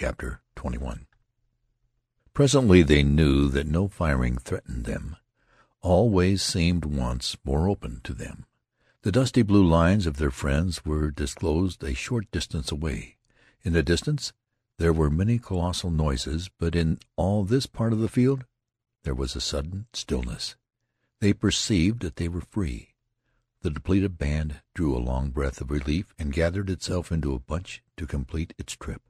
CHAPTER XXI Presently they knew that no firing threatened them. All ways seemed once more open to them. The dusty blue lines of their friends were disclosed a short distance away. In the distance there were many colossal noises, but in all this part of the field there was a sudden stillness. They perceived that they were free. The depleted band drew a long breath of relief and gathered itself into a bunch to complete its trip.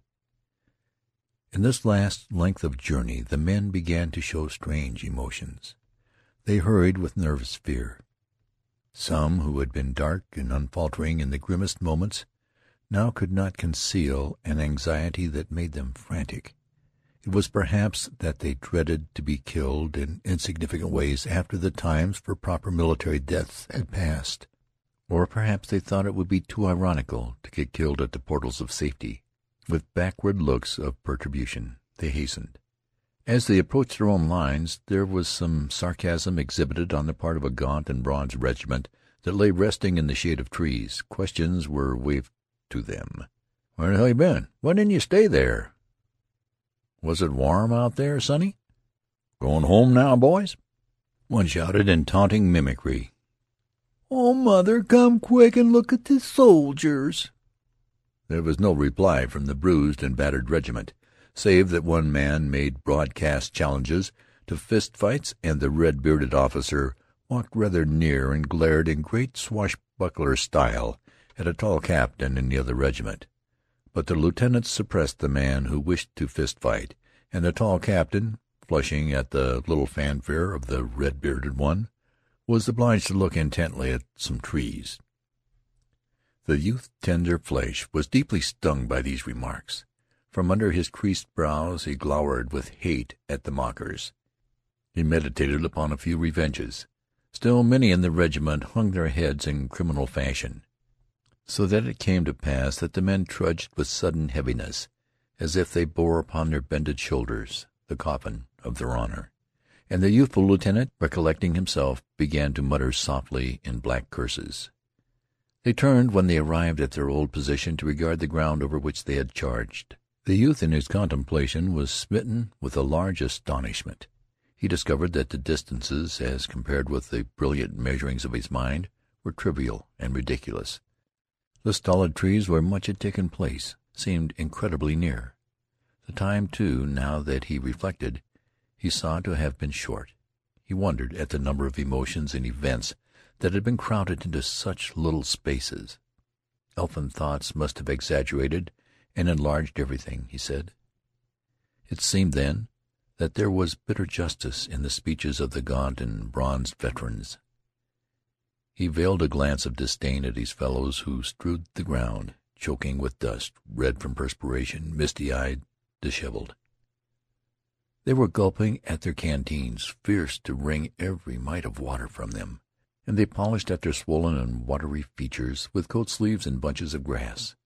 In this last length of journey the men began to show strange emotions. They hurried with nervous fear. Some who had been dark and unfaltering in the grimmest moments now could not conceal an anxiety that made them frantic. It was perhaps that they dreaded to be killed in insignificant ways after the times for proper military deaths had passed. Or perhaps they thought it would be too ironical to get killed at the portals of safety. With backward looks of perturbation they hastened. As they approached their own lines there was some sarcasm exhibited on the part of a gaunt and bronzed regiment that lay resting in the shade of trees. Questions were waved to them. "Where the hell you been? Why didn't you stay there?" Was it warm out there, sonny? Going home now, boys? One shouted in taunting mimicry. Oh, mother, come quick and look at the soldiers. There was no reply from the bruised and battered regiment, save that one man made broadcast challenges to fist fights, and the red-bearded officer walked rather near and glared in great swashbuckler style at a tall captain in the other regiment. But the lieutenant suppressed the man who wished to fist fight, and the tall captain, flushing at the little fanfare of the red-bearded one, was obliged to look intently at some trees. The youth's tender flesh was deeply stung by these remarks. From under his creased brows he glowered with hate at the mockers. He meditated upon a few revenges. Still many in the regiment hung their heads in criminal fashion so that it came to pass that the men trudged with sudden heaviness, as if they bore upon their bended shoulders the coffin of their honor. And the youthful lieutenant, recollecting himself, began to mutter softly in black curses. They turned when they arrived at their old position to regard the ground over which they had charged. The youth in his contemplation was smitten with a large astonishment. He discovered that the distances, as compared with the brilliant measurings of his mind, were trivial and ridiculous. The stolid trees where much had taken place seemed incredibly near. The time, too, now that he reflected, he saw to have been short. He wondered at the number of emotions and events that had been crowded into such little spaces. Elfin thoughts must have exaggerated and enlarged everything, he said. It seemed then that there was bitter justice in the speeches of the gaunt and bronzed veterans. He veiled a glance of disdain at his fellows who strewed the ground, choking with dust, red from perspiration, misty-eyed, disheveled. They were gulping at their canteens, fierce to wring every mite of water from them, and they polished at their swollen and watery features with coat sleeves and bunches of grass.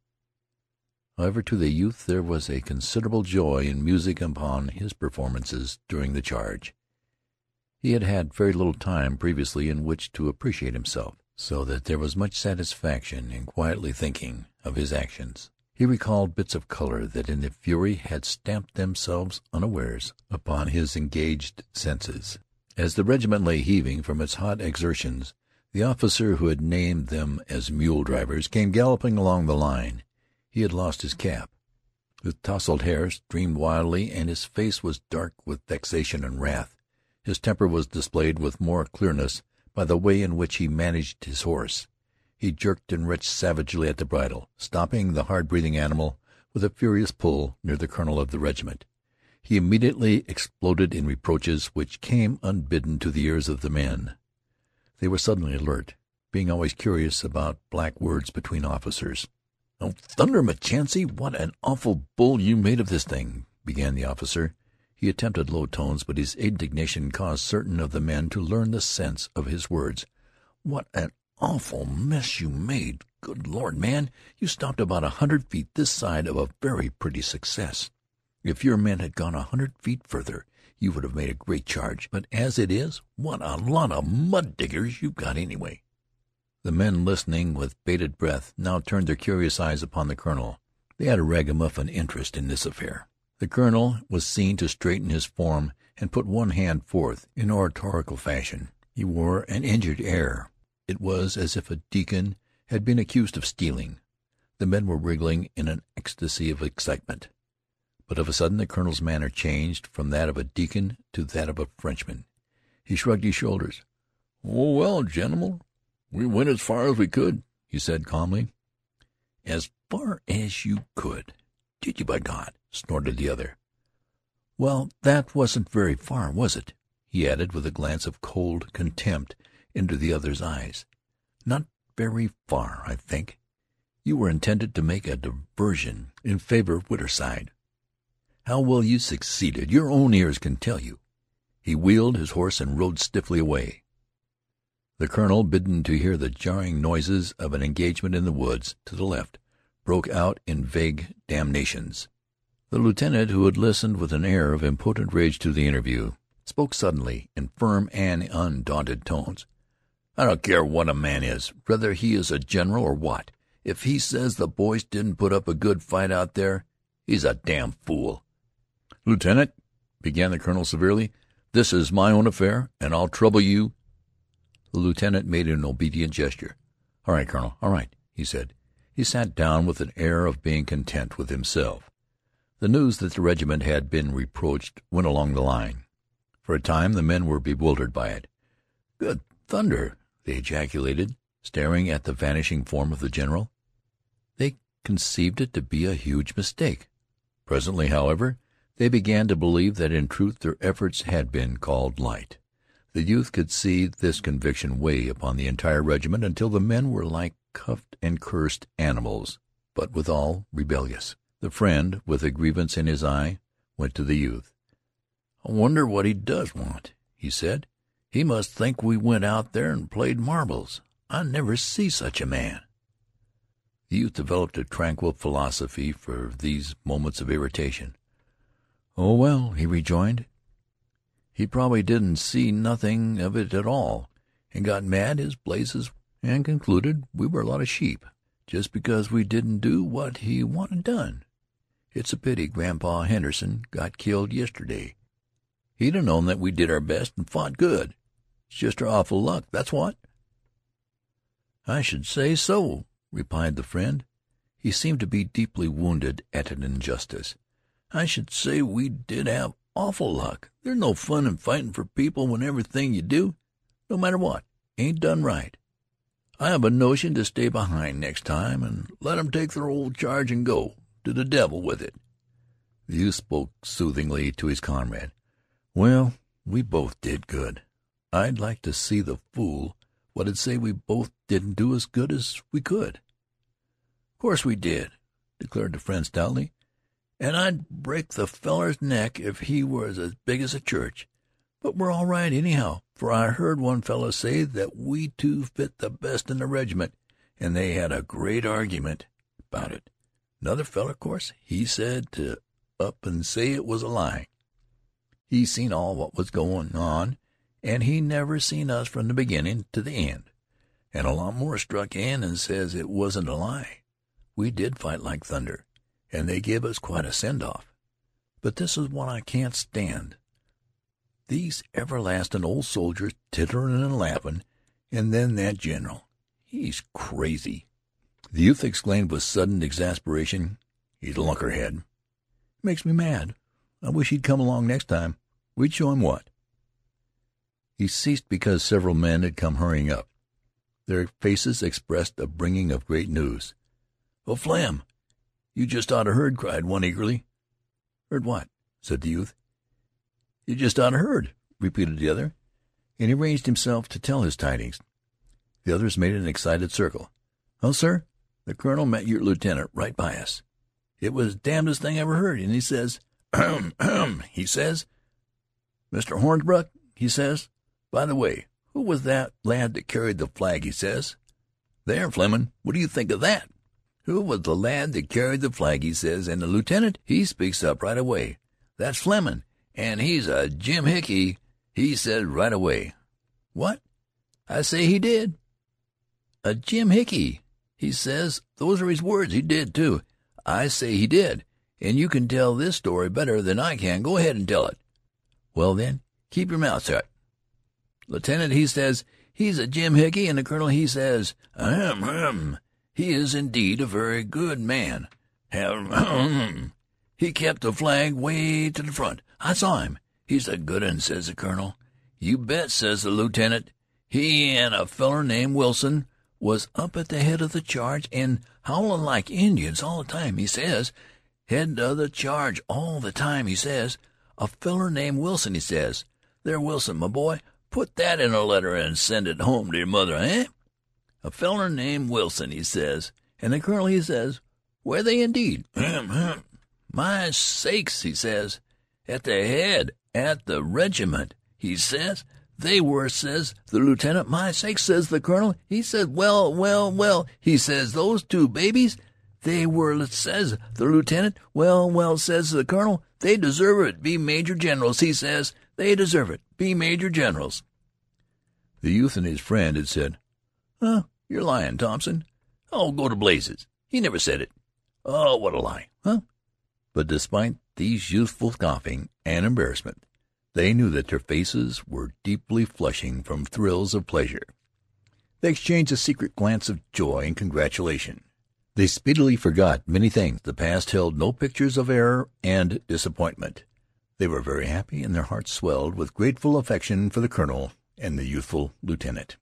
However, to the youth there was a considerable joy in music upon his performances during the charge. He had had very little time previously in which to appreciate himself, so that there was much satisfaction in quietly thinking of his actions. He recalled bits of color that in the fury had stamped themselves unawares upon his engaged senses. As the regiment lay heaving from its hot exertions, the officer who had named them as mule drivers came galloping along the line. He had lost his cap. His tousled hair streamed wildly, and his face was dark with vexation and wrath. His temper was displayed with more clearness by the way in which he managed his horse. He jerked and wrenched savagely at the bridle, stopping the hard-breathing animal with a furious pull near the colonel of the regiment. He immediately exploded in reproaches which came unbidden to the ears of the men. They were suddenly alert, being always curious about black words between officers. "Oh, thunder, MacChesnay, what an awful bull you made of this thing!" began the officer. He attempted low tones, but his indignation caused certain of the men to learn the sense of his words. "What an awful mess you made! Good Lord, man, you stopped about a hundred feet this side of a very pretty success. If your men had gone a hundred feet further you would have made a great charge. But as it is, what a lot of mud diggers you've got anyway." The men, listening with bated breath, now turned their curious eyes upon the colonel. They had a ragamuffin interest in this affair. The colonel was seen to straighten his form and put one hand forth in oratorical fashion. He wore an injured air. It was as if a deacon had been accused of stealing. The men were wriggling in an ecstasy of excitement. But of a sudden the colonel's manner changed from that of a deacon to that of a Frenchman. He shrugged his shoulders. "Oh, well, gentlemen, we went as far as we could," he said calmly. "As far as you could! Did you, by God!" snorted the other. "Well, that wasn't very far, was it?" he added with a glance of cold contempt into the other's eyes. "Not very far, I think. You were intended to make a diversion in favor of Whiterside. How well you succeeded your own ears can tell you." He wheeled his horse and rode stiffly away. The colonel, bidden to hear the jarring noises of an engagement in the woods to the left, broke out in vague damnations. The lieutenant, who had listened with an air of impotent rage to the interview, spoke suddenly in firm and undaunted tones. "I don't care what a man is, whether he is a general or what. If he says the boys didn't put up a good fight out there, he's a damn fool." "Lieutenant," began the colonel severely, "this is my own affair, and I'll trouble you The lieutenant made an obedient gesture. "All right, colonel, all right," he said. He sat down with an air of being content with himself. The news that the regiment had been reproached went along the line. For a time the men were bewildered by it. "Good thunder!" they ejaculated, staring at the vanishing form of the general. They conceived it to be a huge mistake. Presently, however, they began to believe that in truth their efforts had been called light. The youth could see this conviction weigh upon the entire regiment until the men were like cuffed and cursed animals, but withal rebellious. The friend, with a grievance in his eye, went to the youth. "I wonder what he does want," he said. "He must think we went out there and played marbles. I never see such a man." The youth developed a tranquil philosophy for these moments of irritation. "Oh, well," he rejoined. He probably didn't see nothing of it at all, and got mad as blazes and concluded we were a lot of sheep, just because we didn't do what he wanted done. It's a pity Grandpa Henderson got killed yesterday. He'd 'a' known that we did our best and fought good. It's just our awful luck, that's what." "I should say so," replied the friend. He seemed to be deeply wounded at an injustice. "I should say we did have awful luck. There's no fun in fightin' for people when everything you do, no matter what, ain't done right. I have a notion to stay behind next time and let 'em take their old charge and go to the devil with it." The youth spoke soothingly to his comrade. "Well, we both did good. I'd like to see the fool what'd say we both didn't do as good as we could." "Of course we did," declared the friend stoutly and I'd break the feller's neck if he was as big as a church. But we're all right anyhow, for I heard one fellow say that we two fit the best in the regiment, and they had a great argument about it. Another feller, of course, he said to up and say it was a lie. He seen all what was goin' on, and he never seen us from the beginnin' to the end. And a lot more struck in and says it wasn't a lie. We did fight like thunder and they give us quite a send-off. But this is what I can't stand. These everlastin' old soldiers titterin' and laughin', and then that general. He's crazy." The youth exclaimed with sudden exasperation, "He's a lunkerhead. Makes me mad. I wish he'd come along next time. We'd show him what." He ceased because several men had come hurrying up. Their faces expressed a bringing of great news. "Oh, Flem! "You just ought 'a' heard!" cried one eagerly. "Heard what?" said the youth. "You just ought 'a' heard," repeated the other, and he arranged himself to tell his tidings. The others made an excited circle. "Well, sir, the colonel met your lieutenant right by us. It was the damnedest thing I ever heard, and he says, 'Ahem! ahem!' he says, 'Mr. Hasbrouck,' he says, 'by the way, who was that lad that carried the flag?' he says. There, Fleming, what do you think of that? Who was the lad that carried the flag, he says, and the lieutenant, he speaks up right away. That's Flemin', and he's a Jim Hickey, he says right away. What? I say he did. A Jim Hickey, he says. Those are his words. He did, too. I say he did. and you can tell this story better than I can. Go ahead and tell it." "Well, then, keep your mouth shut." "Lieutenant, he says he's a Jim Hickey, and the colonel he says, ahem, ahem, he is indeed a very good man. He kept the flag way to the front. I saw him. He's a good un,' says the colonel. You bet,' says the lieutenant. He and a feller named Wilson was up at the head of the charge and howlin' like Indians all the time, he says. Head of the charge all the time, he says. A feller named Wilson, he says. There, Wilson, my boy, put that in a letter and send it home to your mother, eh? A feller named Wilson, he says. And the colonel, he says, were they indeed? Hem, hem. My sakes, he says. At the head, at the regiment, he says. They were, says the lieutenant. My sakes, says the colonel. He says, well, well, well, he says, those two babies, they were, says the lieutenant. Well, well, says the colonel, they deserve it. Be major generals, he says. They deserve it. Be major generals. The youth and his friend had said, Huh, you're lying, Thompson. Oh, go to blazes. He never said it. Oh, what a lie, huh? But despite these youthful scoffing and embarrassment, they knew that their faces were deeply flushing from thrills of pleasure. They exchanged a secret glance of joy and congratulation. They speedily forgot many things. The past held no pictures of error and disappointment. They were very happy, and their hearts swelled with grateful affection for the colonel and the youthful lieutenant.